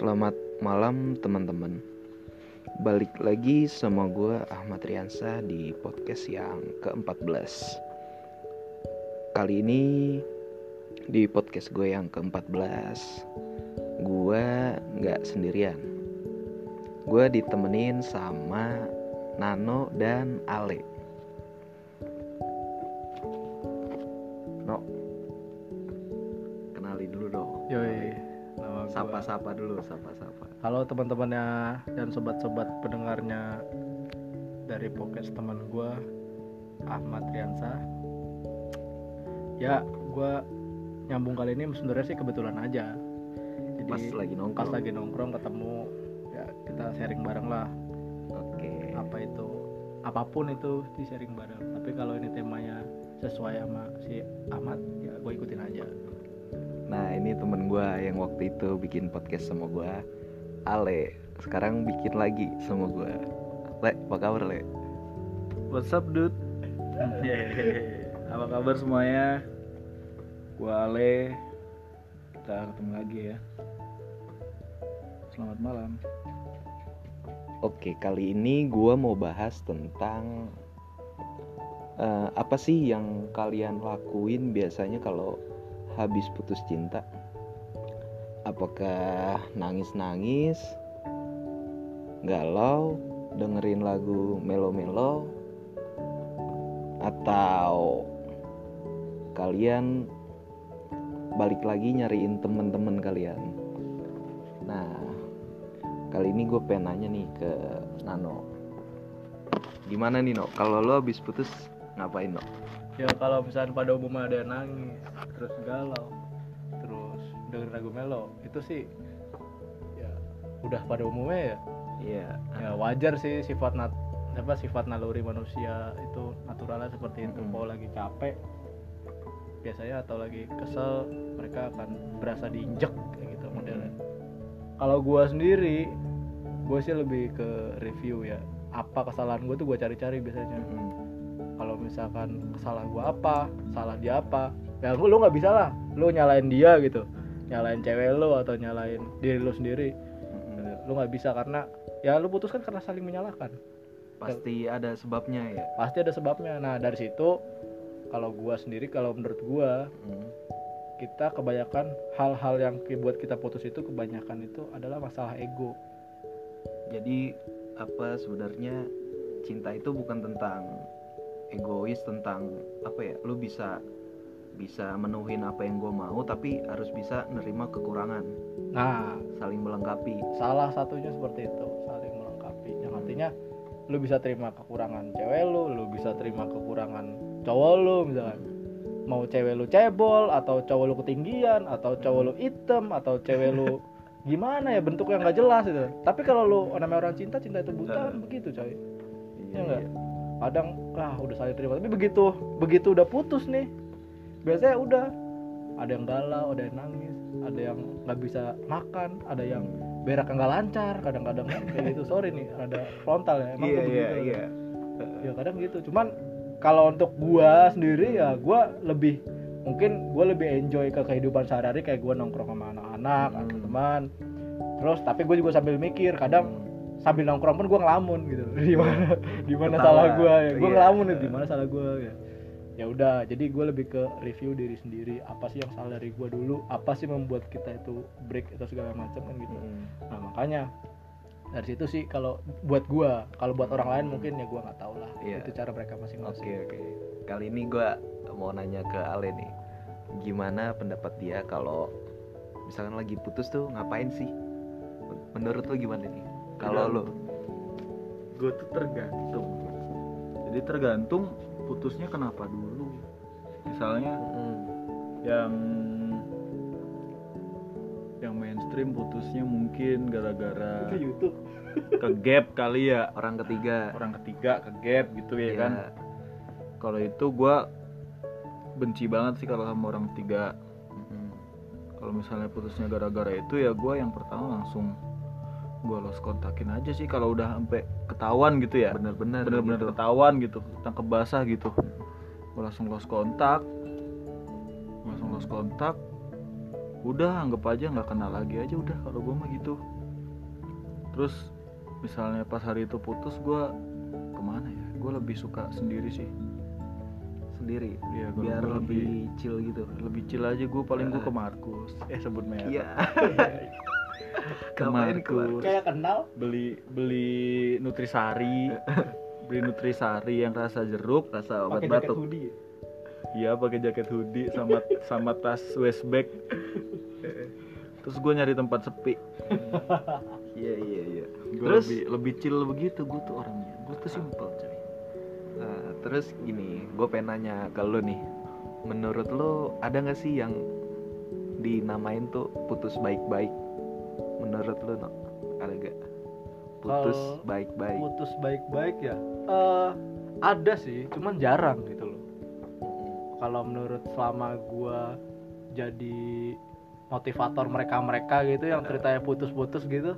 Selamat malam teman-teman. Balik lagi sama gue Ahmad Riansa di podcast yang ke-14 Kali ini di podcast gue yang ke-14 Gue gak sendirian. Gue ditemenin sama Nano dan Ale dulu, sapa-sapa Halo teman-temannya dan sobat-sobat pendengarnya dari podcast teman gue Ahmad Riansa. Ya, gue nyambung kali ini sebenarnya sih kebetulan aja. Jadi Pas lagi nongkrong pas lagi nongkrong ketemu ya kita sharing bareng lah Oke apa itu apa pun itu di sharing bareng. Tapi kalau ini temanya sesuai sama si Ahmad ya gue ikutin aja. Nah ini temen gue yang waktu itu bikin podcast sama gue Ale Sekarang bikin lagi sama gue Le, apa kabar Le? What's up dude? Apa kabar semuanya? Gua Ale Kita ketemu lagi ya Selamat malam Oke kali ini gue mau bahas tentang eh, Apa sih yang kalian lakuin biasanya kalau habis putus cinta? Apakah nangis-nangis? Galau? Dengerin lagu melo-melo? Atau kalian balik lagi nyariin temen-temen kalian? Nah, kali ini gue pengen nanya nih ke Nano. Gimana nih No? Kalau lo habis putus ngapain No? Ya kalau misalnya pada umumnya ada yang nangis terus galau terus dengerin lagu melo itu sih ya udah pada umumnya ya Iya. ya wajar sih sifat nat apa sifat naluri manusia itu naturalnya seperti itu Mm-mm. kalau lagi capek biasanya atau lagi kesel mereka akan berasa diinjek kayak gitu modelnya kalau gua sendiri gue sih lebih ke review ya apa kesalahan gue tuh gue cari-cari biasanya Mm-mm. Kalau misalkan kesalahan gua apa salah dia apa. Ya lu nggak bisa lah. Lu nyalain dia gitu. Nyalain cewek lu atau nyalain diri lu sendiri. Lu nggak bisa karena ya lu putuskan karena saling menyalahkan. Pasti ada sebabnya ya. pasti ada sebabnya. Nah dari situ kalau gua sendiri kalau menurut gua Mm. kita kebanyakan hal-hal yang buat kita putus itu kebanyakan itu adalah masalah ego. Jadi apa sebenarnya cinta itu bukan tentang egois tentang apa ya? Lu bisa bisa menuhin apa yang gue mau tapi harus bisa nerima kekurangan, nah. Saling melengkapi. salah satunya seperti itu saling melengkapi. Yang artinya lu bisa terima kekurangan cewek lu lu bisa terima kekurangan cowok lu misalkan mau cewek lu cebol atau cowok lu ketinggian atau cowok lu hitam atau cewek lu gimana ya bentuknya nggak jelas itu tapi kalau lu namanya orang cinta cinta itu buta kan begitu coy. Iya, ya enggak kadang ah udah saling terima tapi begitu begitu udah putus nih biasanya udah ada yang galau ada yang nangis ada yang nggak bisa makan ada yang berak nggak lancar kadang-kadang kayak gitu sorry nih ada frontal ya emang gua iya begitu. iya. ya kadang gitu cuman kalau untuk gua sendiri ya gua lebih mungkin gua lebih enjoy ke kehidupan sehari-hari kayak gua nongkrong sama anak-anak Hmm. atau teman terus tapi gue juga sambil mikir kadang sambil nongkrong pun gue ngelamun gitu di mana di mana salah gue ya gue Iya. ngelamun nih di mana salah gue ya ya udah jadi gue lebih ke review diri sendiri apa sih yang salah dari gue dulu apa sih membuat kita itu break atau segala macam kan gitu Mm. nah makanya dari situ sih kalau buat gue kalau buat orang lain mungkin ya gue nggak tahu lah Iya. itu cara mereka masing-masing Oke oke. Kali ini gue mau nanya ke Ale nih, gimana pendapat dia kalau misalkan lagi putus tuh ngapain sih? Menurut lo gimana nih? Kalau lo, Gue tuh tergantung. Jadi tergantung putusnya kenapa dulu. Misalnya Mm. yang yang mainstream putusnya mungkin gara-gara itu YouTube. ke gap kali ya. Orang ketiga, orang ketiga ke gap gitu ya Iya. kan. Kalau itu gua benci banget sih kalau sama orang ketiga. Mm. kalau misalnya putusnya gara-gara itu ya gua yang pertama langsung gua lost kontakin aja sih kalau udah sampai ketahuan gitu ya. Bener-bener, bener-bener gitu. ketahuan gitu tangkap basah gitu. Gua langsung lost kontak. Langsung lost kontak. Udah anggap aja nggak kenal lagi aja udah kalau gue mah gitu. Terus misalnya pas hari itu putus gue ke mana ya? Gue lebih suka sendiri sih. Sendiri? Iya, gua biar gua lebih chill gitu? Lebih chill aja gue paling gue ke Markus. Eh sebut merek. Iya ke Ngapain ke Markus kayak kenal. Beli beli nutrisari. Beli nutrisari yang rasa jeruk rasa obat jaket batuk. hoodie. Iya pakai jaket hoodie sama sama tas waist bag. Terus gue nyari tempat sepi. Iya iya iya. Terus? lebih lebih chill begitu gue tuh orangnya. Gue tuh simple coy. Nah, terus gini, gue pengen nanya ke lu nih. Menurut lu ada nggak sih yang dinamain tuh putus baik-baik? Menurut lu, no? Ada gak? Putus baik-baik. putus baik-baik ya Eh, ada sih cuman jarang gitu loh kalau menurut selama gua jadi motivator mereka-mereka gitu yang ceritanya putus-putus gitu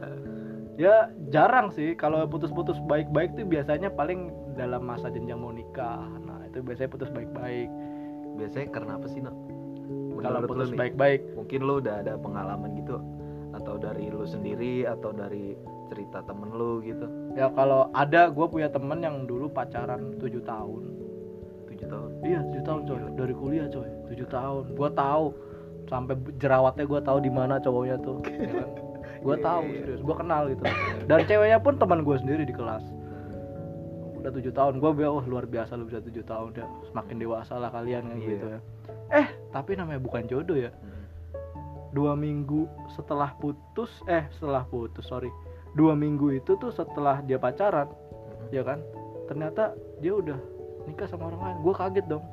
ya jarang sih kalau putus-putus baik-baik tuh biasanya paling dalam masa jenjang mau nikah nah itu biasanya putus baik-baik Biasanya karena apa sih, no? kalau putus baik-baik mungkin lu udah ada pengalaman gitu atau dari lu sendiri atau dari cerita temen lu gitu. ya kalau ada gue punya temen yang dulu pacaran 7 tahun tujuh tahun. Iya, 7 tahun coy. Dari kuliah coy. 7 tahun. Gua tahu sampai jerawatnya gua tahu di mana cowoknya tuh. Ya kan? Gua Iya, tahu iya, iya. serius, gua kenal gitu. Dan ceweknya pun teman gua sendiri di kelas. Udah 7 tahun. Gua bilang, "Wah, luar biasa lu bisa 7 tahun ya. Semakin dewasa lah kalian kan Iya. gitu ya." Eh, tapi namanya bukan jodoh ya. Hmm. Dua minggu setelah putus, eh setelah putus, sorry. Dua minggu itu tuh setelah dia pacaran, Hmm. ya kan? Ternyata dia udah nikah sama orang lain. Gua kaget dong.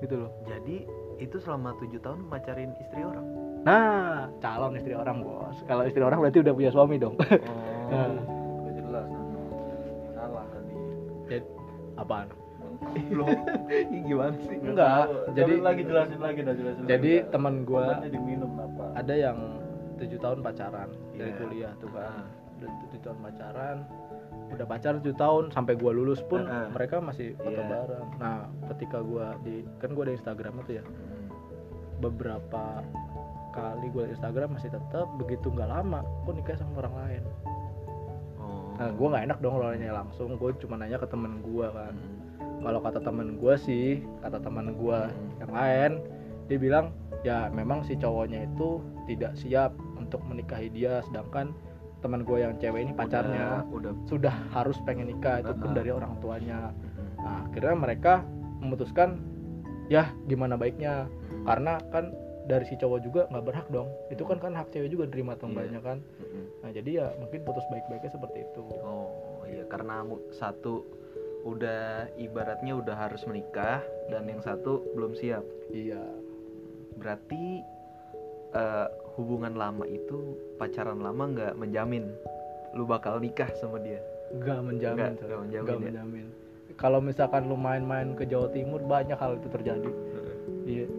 Gitu loh. Jadi itu selama tujuh tahun pacarin istri orang. Nah, calon istri orang bos. Kalau istri orang berarti udah punya suami dong. Oh. Nah. Jelas salah tadi Jadi apaan? Belum gimana sih? Enggak, jadi- lagi jelasin lagi dah jelasin Jadi lagi, teman gua Obatnya diminum apa ada yang tujuh tahun pacaran dari Iya. kuliah tuh kan. Ah. Udah tujuh tahun pacaran, udah pacaran tujuh tahun sampai gua lulus pun ah. mereka masih foto Iya. bareng. Nah, ketika gua di kan gua ada Instagram itu ya. Hmm. Beberapa kali gua di Instagram masih tetap begitu nggak lama kok nikah sama orang lain. Oh. Nah, gua nggak enak dong kalau nanya langsung. Gue cuma nanya ke temen gua kan. Hmm. Kalau kata temen gue sih kata teman gue Hmm. yang lain dia bilang ya memang si cowoknya itu tidak siap untuk menikahi dia sedangkan teman gue yang cewek ini pacarnya udah, udah sudah harus pengen nikah itu pun Ah. dari orang tuanya Hmm. nah akhirnya mereka memutuskan ya gimana baiknya Hmm. karena kan dari si cowok juga nggak berhak dong itu kan kan hak cewek juga terima Iya. tambahnya kan nah jadi ya mungkin putus baik-baiknya seperti itu Oh iya karena satu udah ibaratnya udah harus menikah dan yang satu belum siap. iya Berarti eh, hubungan lama itu pacaran lama nggak menjamin lu bakal nikah sama dia. nggak menjamin Nggak- menjamin Nggak ya? menjamin. kalau misalkan lu main-main ke Jawa Timur banyak hal itu terjadi iya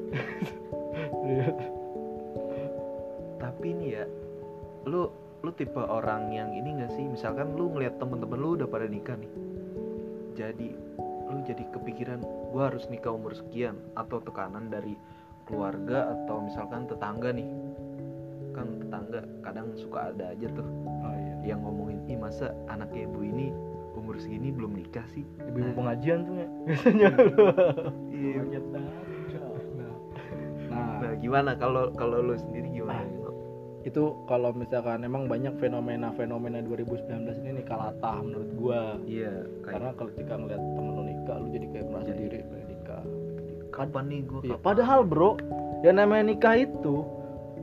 Iya. Tapi nih ya, lu lu tipe orang yang ini gak sih? Misalkan lu ngeliat temen-temen lu udah pada nikah nih, jadi lu jadi kepikiran gua harus nikah umur sekian atau tekanan dari keluarga atau misalkan tetangga nih? Kan tetangga kadang suka ada aja tuh oh iya. yang ngomongin ih masa anaknya ibu ini umur segini belum nikah sih? Ibu-ibu Nah, pengajian tuh ya biasanya. Iya. nah, nah nah gimana? Kalau kalau lu sendiri gimana itu kalau misalkan emang banyak fenomena-fenomena 2019 ini nikah latah menurut gua iya karena kayak kalau ketika ngeliat temen lu nikah lu jadi kayak merasa Jadi- diri pengen nikah kapan nih gua Iya, kapan? padahal bro yang namanya nikah itu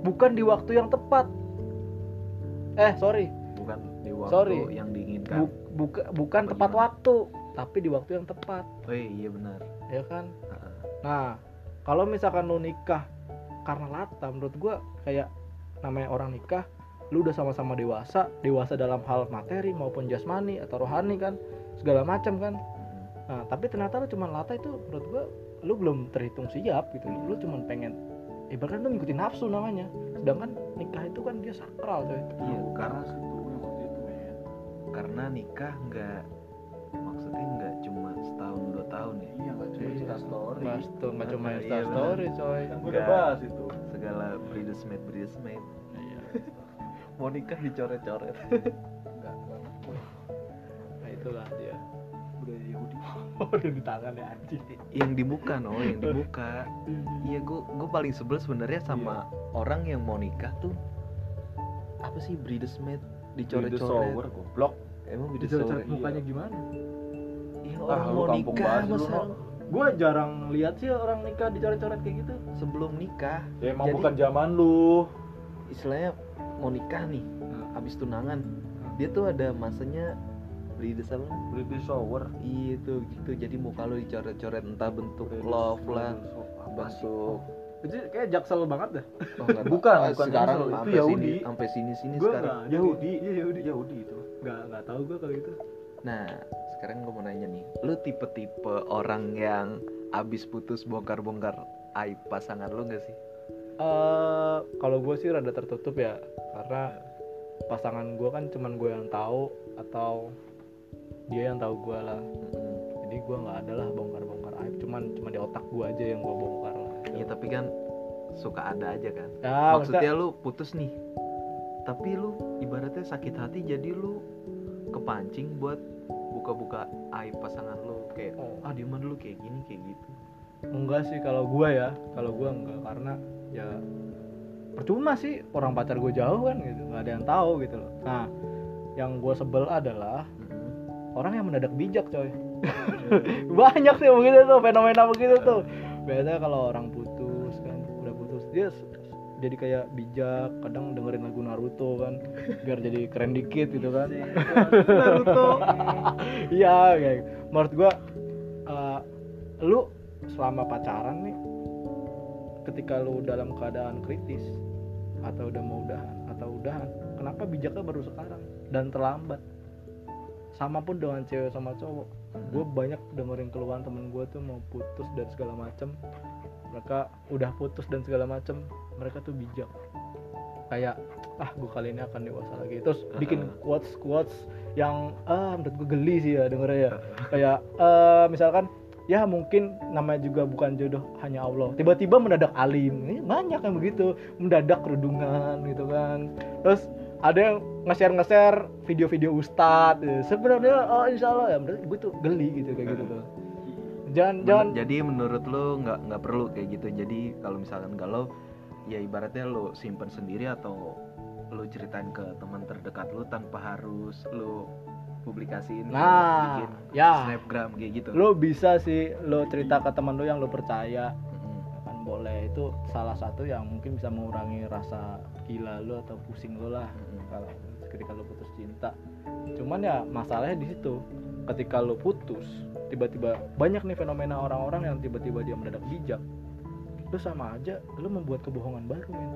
bukan di waktu yang tepat eh sorry bukan di waktu Sorry. yang diinginkan Bu- buka, bukan Apa tepat gimana? waktu tapi di waktu yang tepat oh iya benar ya kan Heeh. nah kalau misalkan lu nikah karena lata menurut gua kayak namanya orang nikah lu udah sama-sama dewasa dewasa dalam hal materi maupun jasmani atau rohani kan segala macam kan. Nah tapi ternyata lu cuma lata itu menurut gua lu belum terhitung siap gitu. Lu cuma pengen ibaratnya lu ngikutin nafsu namanya. Sedangkan nikah itu kan dia sakral coy. Iya karena itu yang waktu itu men. Karena nikah nggak maksudnya nggak cuma setahun dua tahun ya? Iya nggak cuma Iya. Insta story. Mas tuh nggak cuma Iya, Insta story coy. Kan gue udah bahas itu segala bridesmaid bridesmaid Iya. mau nikah dicoret-coret. Lah dia. Budaya Yahudi. Oh udah di tangan ya anjing. Yang di muka no yang di muka iya gue gue paling sebel sebenarnya sama orang yang mau nikah tuh apa sih bridesmaid dicoret-coret? Goblok. Emang dicoret-coret bridesmaid mukanya gimana? Iya Ah, orang lu mau nikah masa gue jarang lihat sih orang nikah dicoret-coret kayak gitu. Sebelum nikah ya emang Jadi- bukan zaman lu. istilahnya mau nikah nih Hmm. habis tunangan dia tuh ada masanya brides apa British shower. Iya tuh gitu. Jadi muka lu dicoret-coret entah bentuk love lah bentuk itu kayak jaksel banget dah. Oh, nggak tahu. Bukan, Ah, bukan sekarang Jaksel, itu sampai Yahudi. sini sampai sini sini gue sekarang Yahudi. iya Yahudi. Yahudi itu. Nggak nggak tahu gue kalau itu Nah, sekarang gue mau nanya nih, lu tipe-tipe orang yang abis putus bongkar-bongkar aib pasangan lu gak sih? eh kalau gue sih rada tertutup ya karena pasangan gue kan cuman gue yang tahu atau dia yang tahu gue lah jadi gue nggak ada lah bongkar-bongkar aib cuman cuma di otak gue aja yang gue bongkar lah Iya tapi kan suka ada aja kan. ya Maksudnya lu putus nih, tapi lu ibaratnya sakit hati jadi lu kepancing buat buka-buka aib pasangan lu kayak Oh. ah dia mah dulu kayak gini kayak gitu. enggak sih kalau gue ya kalau gue enggak karena ya percuma sih orang pacar gue jauh kan gitu nggak ada yang tahu gitu loh nah yang gue sebel adalah Mm-mm. orang yang mendadak bijak coy banyak sih begitu tuh fenomena begitu tuh biasanya kalau orang putus kan udah putus dia jadi kayak bijak kadang dengerin lagu Naruto kan biar jadi keren dikit gitu kan. Naruto. Iya kayak menurut gua eh, lu selama pacaran nih ketika lu dalam keadaan kritis atau udah mau udahan atau udahan kenapa bijaknya baru sekarang dan terlambat? Sama pun dengan cewek sama cowok. Gue banyak dengerin keluhan temen gue tuh mau putus dan segala macem. Mereka udah putus dan segala macem mereka tuh bijak. Kayak ah gue kali ini akan dewasa lagi. Terus bikin quotes quotes yang ah menurut gue geli sih ya dengernya ya. Kayak eh, misalkan ya mungkin namanya juga bukan jodoh hanya Allah. Tiba-tiba mendadak alim. Ini banyak yang begitu. Mendadak kerudungan gitu kan. Terus ada yang nge-share nge-share video-video ustadz ya. sebenarnya oh insya Allah. Ya menurut gue tuh geli gitu kayak gitu tuh. Jangan Men- jangan jadi menurut lu nggak nggak perlu kayak gitu. Jadi kalau misalkan galau ya ibaratnya lu simpen sendiri atau lu ceritain ke teman terdekat lu tanpa harus lu publikasiin Nah, bikin ya. snapgram kayak gitu lo bisa sih lo cerita ke teman lo yang lo percaya Mm-mm. kan boleh itu salah satu yang mungkin bisa mengurangi rasa gila lo atau pusing lo lah Mm-mm. kalau ketika lo putus cinta cuman ya masalahnya di situ ketika lo putus tiba-tiba banyak nih fenomena orang-orang yang tiba-tiba dia mendadak bijak itu sama aja lo membuat kebohongan baru men.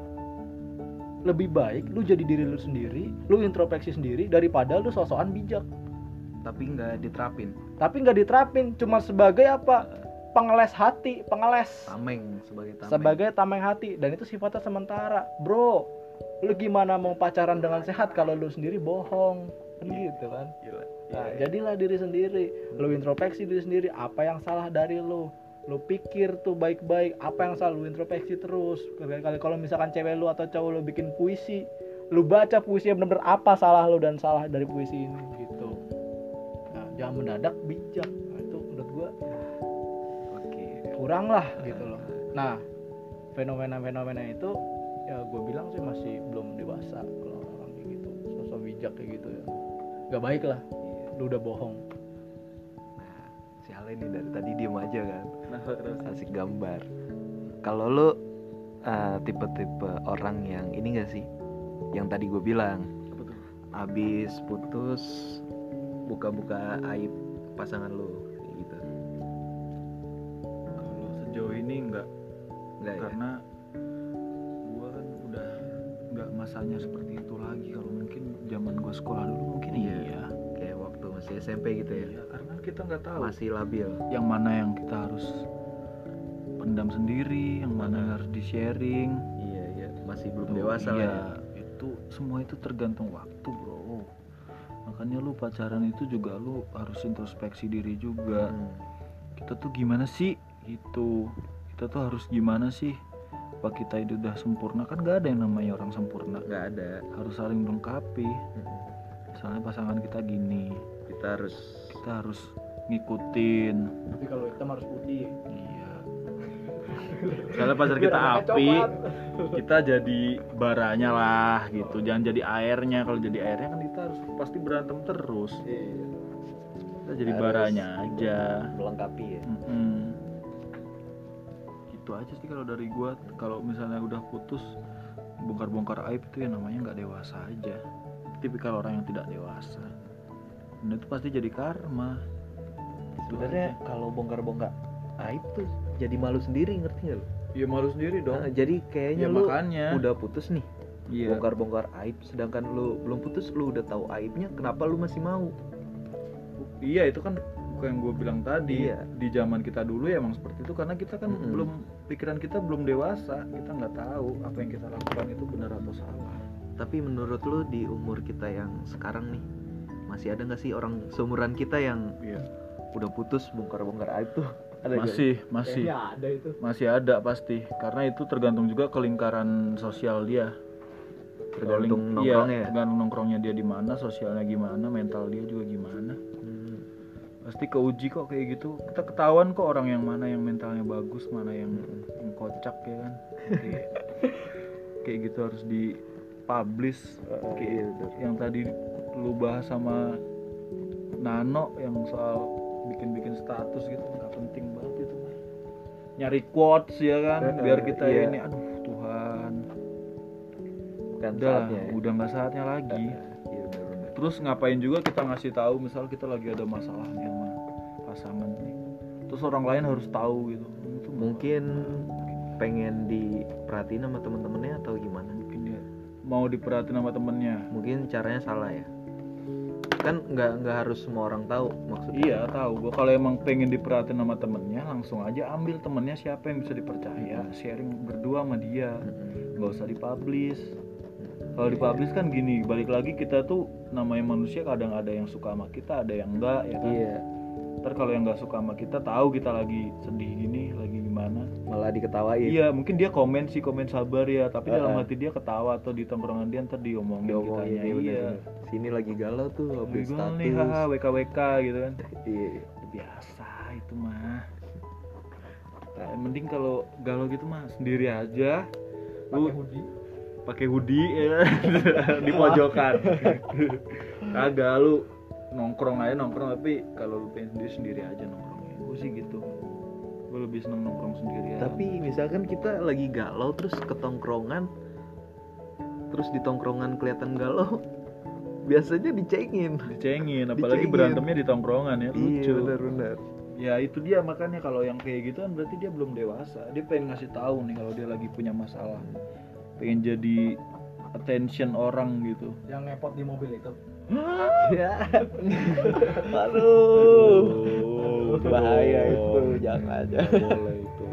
Lebih baik lu jadi diri lu sendiri lu introspeksi sendiri daripada lu sosokan bijak. Tapi nggak diterapin. Tapi nggak diterapin cuma sebagai apa? Pengeles hati pengeles. Tameng sebagai tameng. Sebagai tameng hati dan itu sifatnya sementara. Bro lu gimana mau pacaran dengan sehat kalau lu sendiri bohong? Kan gitu kan? Gila. nah, Iya, jadilah diri sendiri. Lu introspeksi diri sendiri apa yang salah dari lu lu pikir tuh baik-baik apa yang salah? Lu introspeksi terus. Kali kalau misalkan cewek lu atau cowok lu bikin puisi lu baca puisi yang bener-bener apa salah lu dan salah dari puisi ini gitu. Nah, jangan mendadak bijak. Nah, itu menurut gua oke. kurang lah gitu loh. Nah fenomena-fenomena itu ya gue bilang sih masih belum dewasa kalau orang kayak gitu. Sosok bijak kayak gitu ya. Gak baik lah. Lu udah bohong si Ale nih dari tadi diem aja kan. Asik gambar. Kalau lu eh, tipe-tipe orang yang ini gak sih? Yang tadi gue bilang. Abis putus buka-buka aib pasangan lu kayak gitu. Kalau sejauh ini enggak enggak ya? Karena gua kan udah nggak masanya seperti itu lagi. Kalau mungkin zaman gua sekolah dulu mungkin Iya. iya masih SMP gitu ya. Iya, karena kita nggak tahu. Masih labil. Yang mana yang kita harus pendam sendiri yang mana yang harus di sharing iya iya. Masih belum Tuh, dewasa iya, lah ya. itu semua itu tergantung waktu bro. Makanya lu pacaran itu juga lu harus introspeksi diri juga. Hmm. kita tuh gimana sih? Gitu. Kita tuh harus gimana sih? Apa kita itu udah sempurna? Kan gak ada yang namanya orang sempurna. Nggak ada. Harus saling melengkapi. Hmm. misalnya pasangan kita gini kita harus kita harus ngikutin. Tapi kalau hitam harus putih. Iya. Misalnya pacar kita api kita jadi baranya lah gitu. Jangan jadi airnya. Kalau jadi airnya kan kita harus pasti berantem terus. Iya. kita jadi Harus baranya aja. melengkapi ya. Mm-mm. gitu aja sih kalau dari gua. Kalau misalnya udah putus bongkar-bongkar aib itu ya namanya nggak dewasa aja. Tipikal orang yang tidak dewasa dan itu pasti jadi karma. Sebenarnya kalau bongkar-bongkar aib tuh jadi malu sendiri ngerti nggak lu? Ya malu sendiri dong. Nah, jadi kayaknya ya lu makanya. udah putus nih iya. bongkar-bongkar aib sedangkan lu belum putus lu udah tahu aibnya kenapa lu masih mau? Iya itu kan yang gue bilang tadi. Iya. di zaman kita dulu ya emang seperti itu karena kita kan Mm-mm. belum pikiran kita belum dewasa. Kita nggak tahu apa yang kita lakukan itu benar atau salah. Tapi menurut lu di umur kita yang sekarang nih masih ada nggak sih orang seumuran kita yang iya. udah putus bongkar-bongkar aib tuh? Ada masih masih. Kayaknya ada itu. Masih ada pasti. Karena itu tergantung juga ke lingkaran sosial dia. Tergantung ling- iya, nongkrongnya ya? tergantung nongkrongnya dia di mana sosialnya gimana mental dia juga gimana. Hmm, pasti keuji kok kayak gitu. Kita ketahuan kok orang yang mana yang mentalnya bagus mana yang, Mm-mm. yang kocak ya kan? Kayak, kayak gitu harus di publish Oh, kayak iya, yang tadi lu bahas sama Nano yang soal bikin-bikin status gitu nggak penting banget itu mah. nyari quotes ya kan biar kita iya. ini aduh Tuhan. Bukan udah saatnya ya? udah nggak saatnya lagi. Iya, benar-benar. terus ngapain juga kita ngasih tahu misal kita lagi ada masalah nih sama pasangan nih. Terus orang lain harus tahu gitu. Itu mungkin pengen diperhatiin sama temen-temennya atau gimana? Mungkin dia mau diperhatiin sama temennya? Mungkin caranya salah ya kan nggak nggak harus semua orang tahu maksudnya. Iya tahu. Gua kalau emang pengen diperhatiin sama temennya langsung aja ambil temennya siapa yang bisa dipercaya. Sharing berdua sama dia. Nggak usah dipublish. Kalau dipublish kan gini balik lagi kita tuh namanya manusia kadang ada yang suka sama kita ada yang enggak ya kan? Iya. Ntar kalau yang nggak suka sama kita tahu kita lagi sedih gini gimana malah diketawain Iya, mungkin dia komen sih komen sabar ya, tapi Uh-uh. dalam hati dia ketawa atau di tongkrongan dia ntar diomongin diomongin kitanya. iya, Iya. sini lagi galau tuh update status nih, haha, WKWK gitu kan. iya Biasa itu mah. Nah, penting kalau galau gitu mah sendiri aja. Lu hoodie pakai hoodie ya di pojokan. Kagak lu nongkrong aja nongkrong tapi kalau lu pengen sendiri sendiri aja nongkrongnya. Gue sih gitu. Lebih seneng nongkrong sendirian. tapi misalkan kita lagi galau terus ke tongkrongan terus di tongkrongan kelihatan galau biasanya dicengin. Dicengin apalagi Dicengin. berantemnya di tongkrongan ya lucu. iya benar-benar. Ya itu dia makanya kalau yang kayak gitu kan berarti dia belum dewasa. Dia pengen ngasih tahu nih kalau dia lagi punya masalah. Pengen jadi attention orang gitu. Yang ngepot di mobil itu ya aduh Aduh, bahaya itu jangan aja. boleh itu.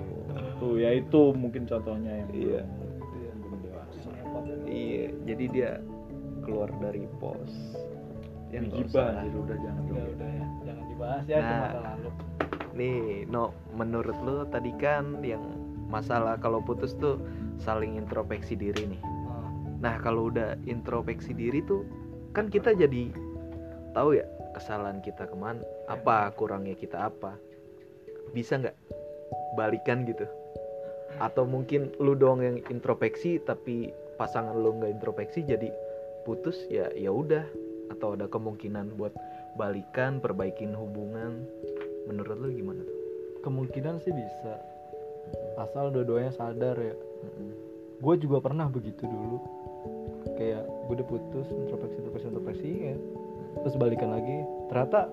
Tuh ya itu mungkin contohnya yang Iya. iya jadi dia keluar dari pos. Yang gibah jadi udah jangan udah dulu udah ya. Jangan dibahas ya Nah. masa lalu nih no menurut lu tadi kan yang masalah kalau putus tuh saling introspeksi diri nih. Nah, nah kalau udah introspeksi diri tuh kan kita jadi tahu ya kesalahan kita ke mana apa kurangnya kita apa. Bisa nggak balikan gitu? Atau mungkin lu doang yang introspeksi tapi pasangan lu nggak introspeksi jadi putus ya ya udah. Atau ada kemungkinan buat balikan perbaikin hubungan. Menurut lu gimana tuh? Kemungkinan sih bisa. Asal dua-duanya sadar ya. Mm-mm. gue juga pernah begitu dulu kayak gue udah putus introspeksi introspeksi introspeksi ya. Terus balikan lagi. Ternyata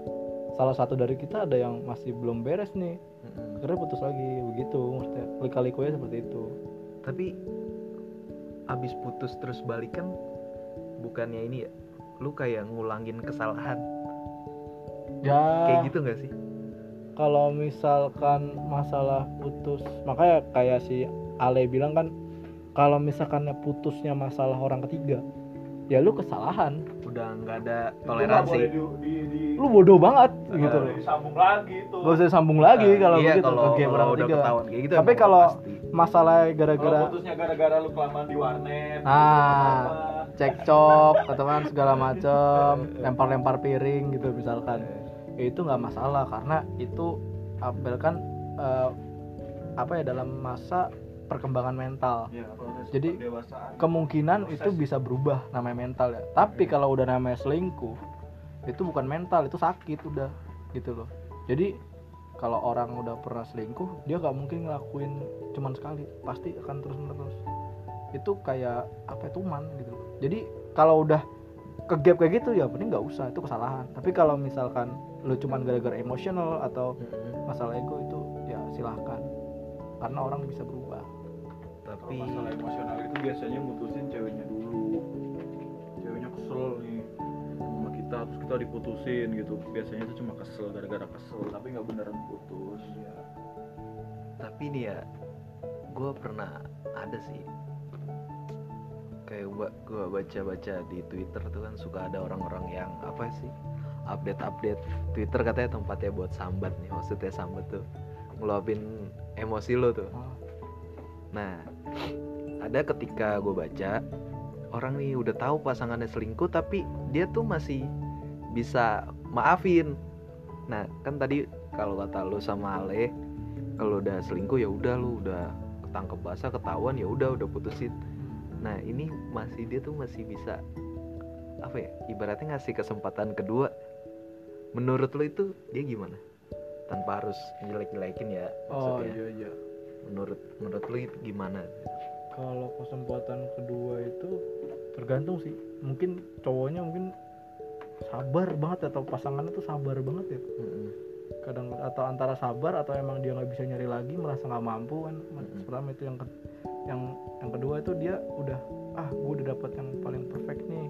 salah satu dari kita ada yang masih belum beres nih. Mm-mm. akhirnya putus lagi begitu. Maksudnya lika-likunya seperti itu. Tapi abis putus terus balikan bukannya ini ya lu kayak ngulangin kesalahan? Ya. Kayak gitu nggak sih? Kalau misalkan masalah putus makanya kayak si Ale bilang kan kalau misalkan putusnya masalah orang ketiga ya lu kesalahan. Udah nggak ada toleransi. lu bodoh banget gitu loh. disambung lagi itu. Gak usah sambung lagi kalau iya, begitu. kalau, game kalau orang udah ketahuan kayak gitu Tapi kalau pasti. masalah gara-gara putusnya gara-gara lu kelamaan di warnet nah cekcok kan segala macem lempar-lempar piring gitu misalkan. Ya itu nggak masalah karena itu apa kan eh, apa ya dalam masa perkembangan mental. Ya, Jadi, kemungkinan Proses. itu bisa berubah namanya mental ya. Tapi kalau udah namanya selingkuh itu bukan mental itu sakit udah gitu loh. Jadi kalau orang udah pernah selingkuh dia nggak mungkin ngelakuin cuman sekali pasti akan terus menerus itu kayak apa ya, tuman gitu loh. jadi kalau udah ke gap kayak gitu ya mending nggak usah itu kesalahan. Tapi kalau misalkan lu cuman gara-gara emosional atau masalah ego itu ya silahkan. Karena orang bisa berubah Kalau tapi masalah emosional itu biasanya mutusin ceweknya dulu. Ceweknya kesel nih sama kita terus kita diputusin gitu. Biasanya itu cuma kesel gara-gara kesel, tapi nggak beneran putus. Ya. tapi nih ya gue pernah ada sih kayak gua gua baca-baca di Twitter tuh kan suka ada orang-orang yang apa sih update-update Twitter katanya tempatnya buat sambat nih maksudnya sambat tuh ngeluapin emosi lo tuh nah ada ketika gue baca orang nih udah tahu pasangannya selingkuh tapi dia tuh masih bisa maafin. Nah kan tadi kalau kata lu sama Ale kalau udah selingkuh ya udah lu udah ketangkep basah ketahuan ya udah udah putusin. Nah ini masih dia tuh masih bisa apa ya ibaratnya ngasih kesempatan kedua. Menurut lu itu dia gimana? Tanpa harus jelek-jelekin ya oh maksudnya. iya iya menurut menurut lu itu gimana? Kalau kesempatan kedua itu tergantung sih. Mungkin cowoknya mungkin sabar banget atau pasangannya tuh sabar banget ya. Mm-mm. kadang atau antara sabar atau emang dia nggak bisa nyari lagi merasa nggak mampu kan. Mm-mm. pertama itu yang ke- yang yang kedua itu dia udah ah gue udah dapat yang paling perfect nih.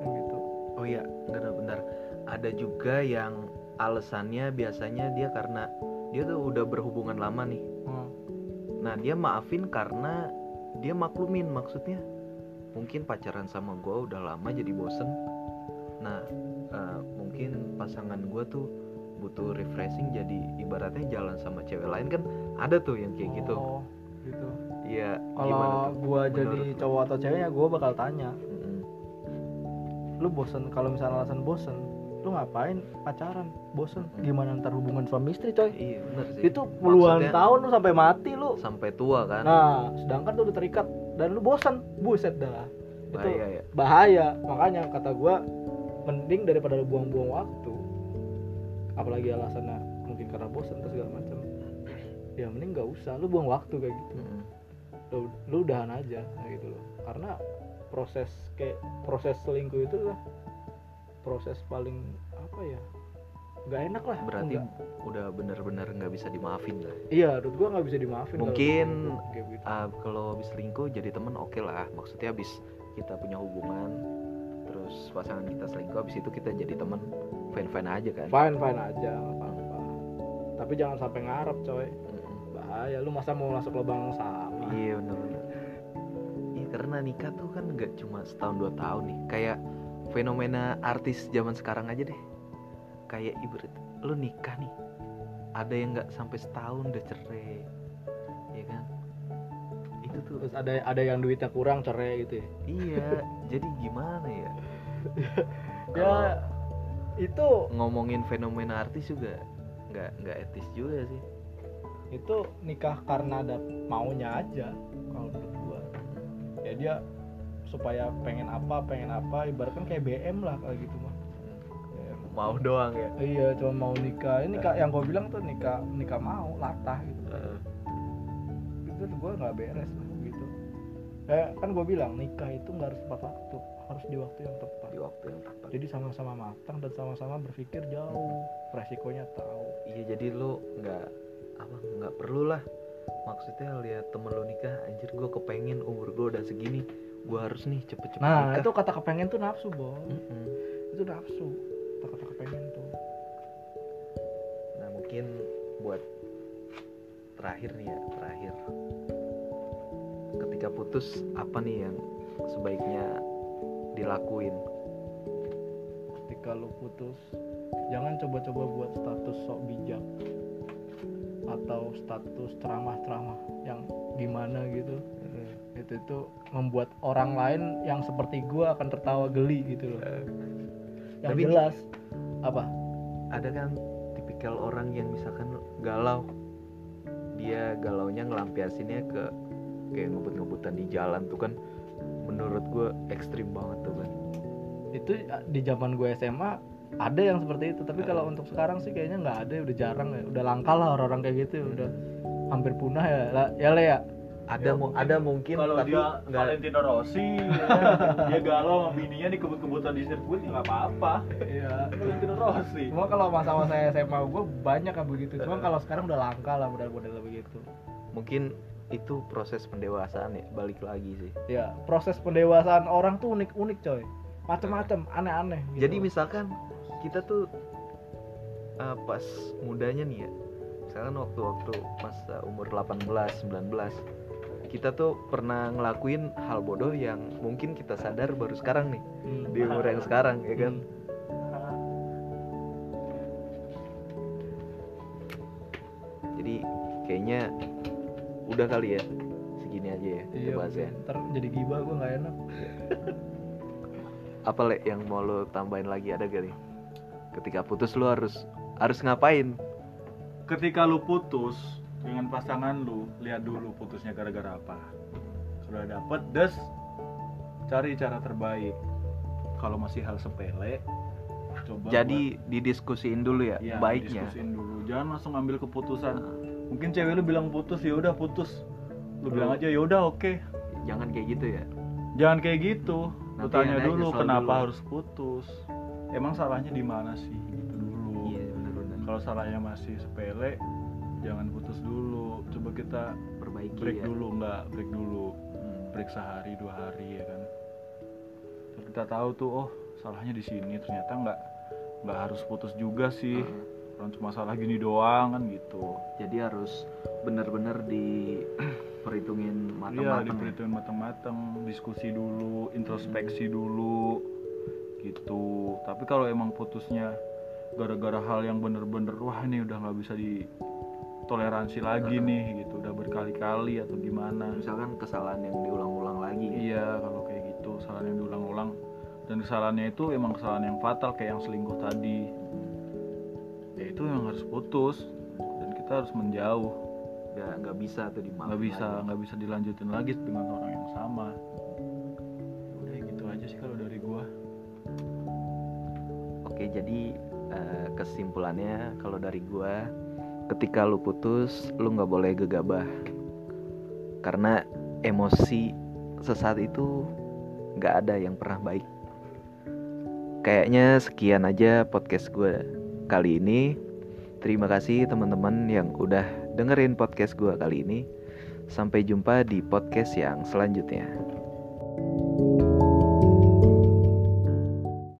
Yang gitu. Oh iya bentar bentar ada juga yang alasannya biasanya dia karena dia tuh udah berhubungan lama nih. Hmm. Nah dia maafin karena dia maklumin maksudnya mungkin pacaran sama gue udah lama jadi bosen. Nah eh, mungkin pasangan gue tuh butuh refreshing jadi ibaratnya jalan sama cewek lain kan ada tuh yang kayak gitu. oh gitu Iya. gimana kalau gua jadi cowok atau ceweknya gua bakal tanya Mm-mm. lu bosen kalau misalnya alasan bosen lu ngapain pacaran? Bosen. Gimana ntar hubungan suami istri coy? Iya bener sih. itu puluhan Maksudnya tahun lu sampai mati lu. Sampai tua kan. nah sedangkan tuh udah terikat dan lu bosan buset dah. Itu Bahaya ya. bahaya. Makanya kata gua mending daripada lu buang-buang waktu apalagi alasannya mungkin karena bosan atau segala macam. Ya mending nggak usah. Lu buang waktu kayak gitu. Mm-mm. lu, lu udahan aja kayak gitu loh. Karena proses kayak proses selingkuh itu lah proses paling apa ya nggak enak lah. Berarti Nggak. udah bener-bener nggak bisa dimaafin lah. iya menurut gua nggak bisa dimaafin Mungkin, gitu. Ah, kalau habis selingkuh jadi temen oke lah. Maksudnya habis kita punya hubungan terus pasangan kita selingkuh habis itu kita jadi temen. Fine fine aja kan? Fine fine aja nggak apa-apa. Tapi jangan sampai ngarep coy. Mm-mm. bahaya lu masa mau masuk lubang sama? Iya bener bener iya karena nikah tuh kan nggak cuma setahun dua tahun nih. Kayak fenomena artis zaman sekarang aja deh. Kayak ibarat lu nikah nih ada yang nggak sampai setahun udah cerai ya kan? Itu tuh terus ada ada yang duitnya kurang cerai gitu ya? Iya jadi gimana ya? Ya itu ngomongin fenomena artis juga nggak nggak etis juga sih. Itu nikah karena ada maunya aja kalau menurut gua. Ya dia supaya pengen apa pengen apa ibaratkan kayak BM lah kayak gitu mah mau doang ya? Iya cuma mau nikah. Ini nikah yang gua bilang tuh nikah nikah mau latah gitu. Itu tuh gua nggak beres lah gitu. Eh, kan gua bilang nikah itu nggak harus tepat waktu. Harus di waktu yang tepat. Di waktu yang tepat. Jadi sama-sama matang dan sama-sama berpikir jauh. Resikonya tahu. Iya jadi lu nggak apa nggak perlu lah. Maksudnya lihat temen lu nikah anjir gue kepengen umur gue udah segini gue harus nih cepet-cepet nah nikah. itu kata kepengen tuh nafsu bos Mm-mm. itu nafsu kata-kata kepengen tuh. Nah mungkin buat terakhir nih ya terakhir. Ketika putus apa nih yang sebaiknya dilakuin? Ketika lu putus jangan coba-coba buat status sok bijak atau status ceramah-ceramah yang gimana gitu itu itu membuat orang lain yang seperti gua akan tertawa geli gitu loh. Yang Tapi- jelas. Apa? Ada kan tipikal orang yang misalkan galau dia galaunya ngelampiasinnya ke kayak ngebut-ngebutan di jalan tuh kan menurut gue ekstrim banget tuh kan itu uh, di zaman gue SMA ada yang seperti itu tapi Eh. kalau untuk sekarang sih kayaknya nggak ada udah jarang ya. Udah langka lah orang-orang kayak gitu udah hampir punah ya. Ya le ya ada mu- ada mungkin kalau tapi dia nggak Valentino Rossi ya, dia galau sama bininya di kebut-kebutan di sirkuit ya nggak apa-apa. Iya. Valentino Rossi. Cuma kalau masa-masa SMA gue banyak yang begitu. Cuma kalau sekarang udah langka lah model-model begitu. Mungkin itu proses pendewasaan ya balik lagi sih. Ya proses pendewasaan orang tuh unik-unik coy. Macem-macem aneh-aneh gitu. jadi misalkan kita tuh uh, pas mudanya nih ya misalkan waktu-waktu masa umur 18 19 kita tuh pernah ngelakuin hal bodoh yang mungkin kita sadar baru sekarang nih. Hmm. di umur yang sekarang ya kan? Jadi kayaknya udah kali ya segini aja ya iya bahas ya ntar jadi gibah gue nggak enak. Apa le yang mau lo tambahin lagi ada kali ketika putus lo harus harus ngapain? Ketika lu putus dengan pasangan lu lihat dulu putusnya gara-gara apa. Sudah dapet des. Cari cara terbaik. Kalau masih hal sepele coba jadi didiskusiin dulu ya, buat- ya, baiknya dulu. Jangan langsung ambil keputusan. Mungkin cewek lu bilang putus ya udah putus. Lu bilang aja ya udah oke. Jangan kayak gitu ya. Jangan kayak gitu. Lu tanya dulu kenapa dulu. harus putus? Emang salahnya di mana sih? Gitu dulu. Iya kalau salahnya masih sepele jangan putus dulu. Coba kita perbaiki break ya. dulu nggak break dulu. Hmm. break sehari dua hari ya kan. Terus kita tahu tuh oh salahnya di sini. Ternyata nggak nggak harus putus juga sih. Heeh. orang cuma salah gini doang kan gitu. Jadi harus benar-benar diperhitungin iya matang-matang diperhitungin matang-matang. Diskusi dulu introspeksi dulu gitu. Tapi kalau emang putusnya gara-gara hal yang bener-bener wah ini udah nggak bisa ditoleransi lagi nih gitu. Udah berkali-kali atau gimana? Misalkan kesalahan yang diulang-ulang lagi. Iya kalau kayak gitu kesalahan yang diulang-ulang. Dan kesalahannya itu emang kesalahan yang fatal kayak yang selingkuh tadi. Ya itu yang harus putus dan kita harus menjauh. Nggak nggak bisa tuh dimaafin nggak bisa nggak bisa dilanjutin lagi dengan orang yang sama. Udah gitu aja sih kalau dari gua. Oke jadi eh, kesimpulannya kalau dari gua ketika lu putus lu nggak boleh gegabah. Karena emosi sesaat itu nggak ada yang pernah baik. Kayaknya sekian aja podcast gue kali ini. Terima kasih teman-teman yang udah dengerin podcast gue kali ini. Sampai jumpa di podcast yang selanjutnya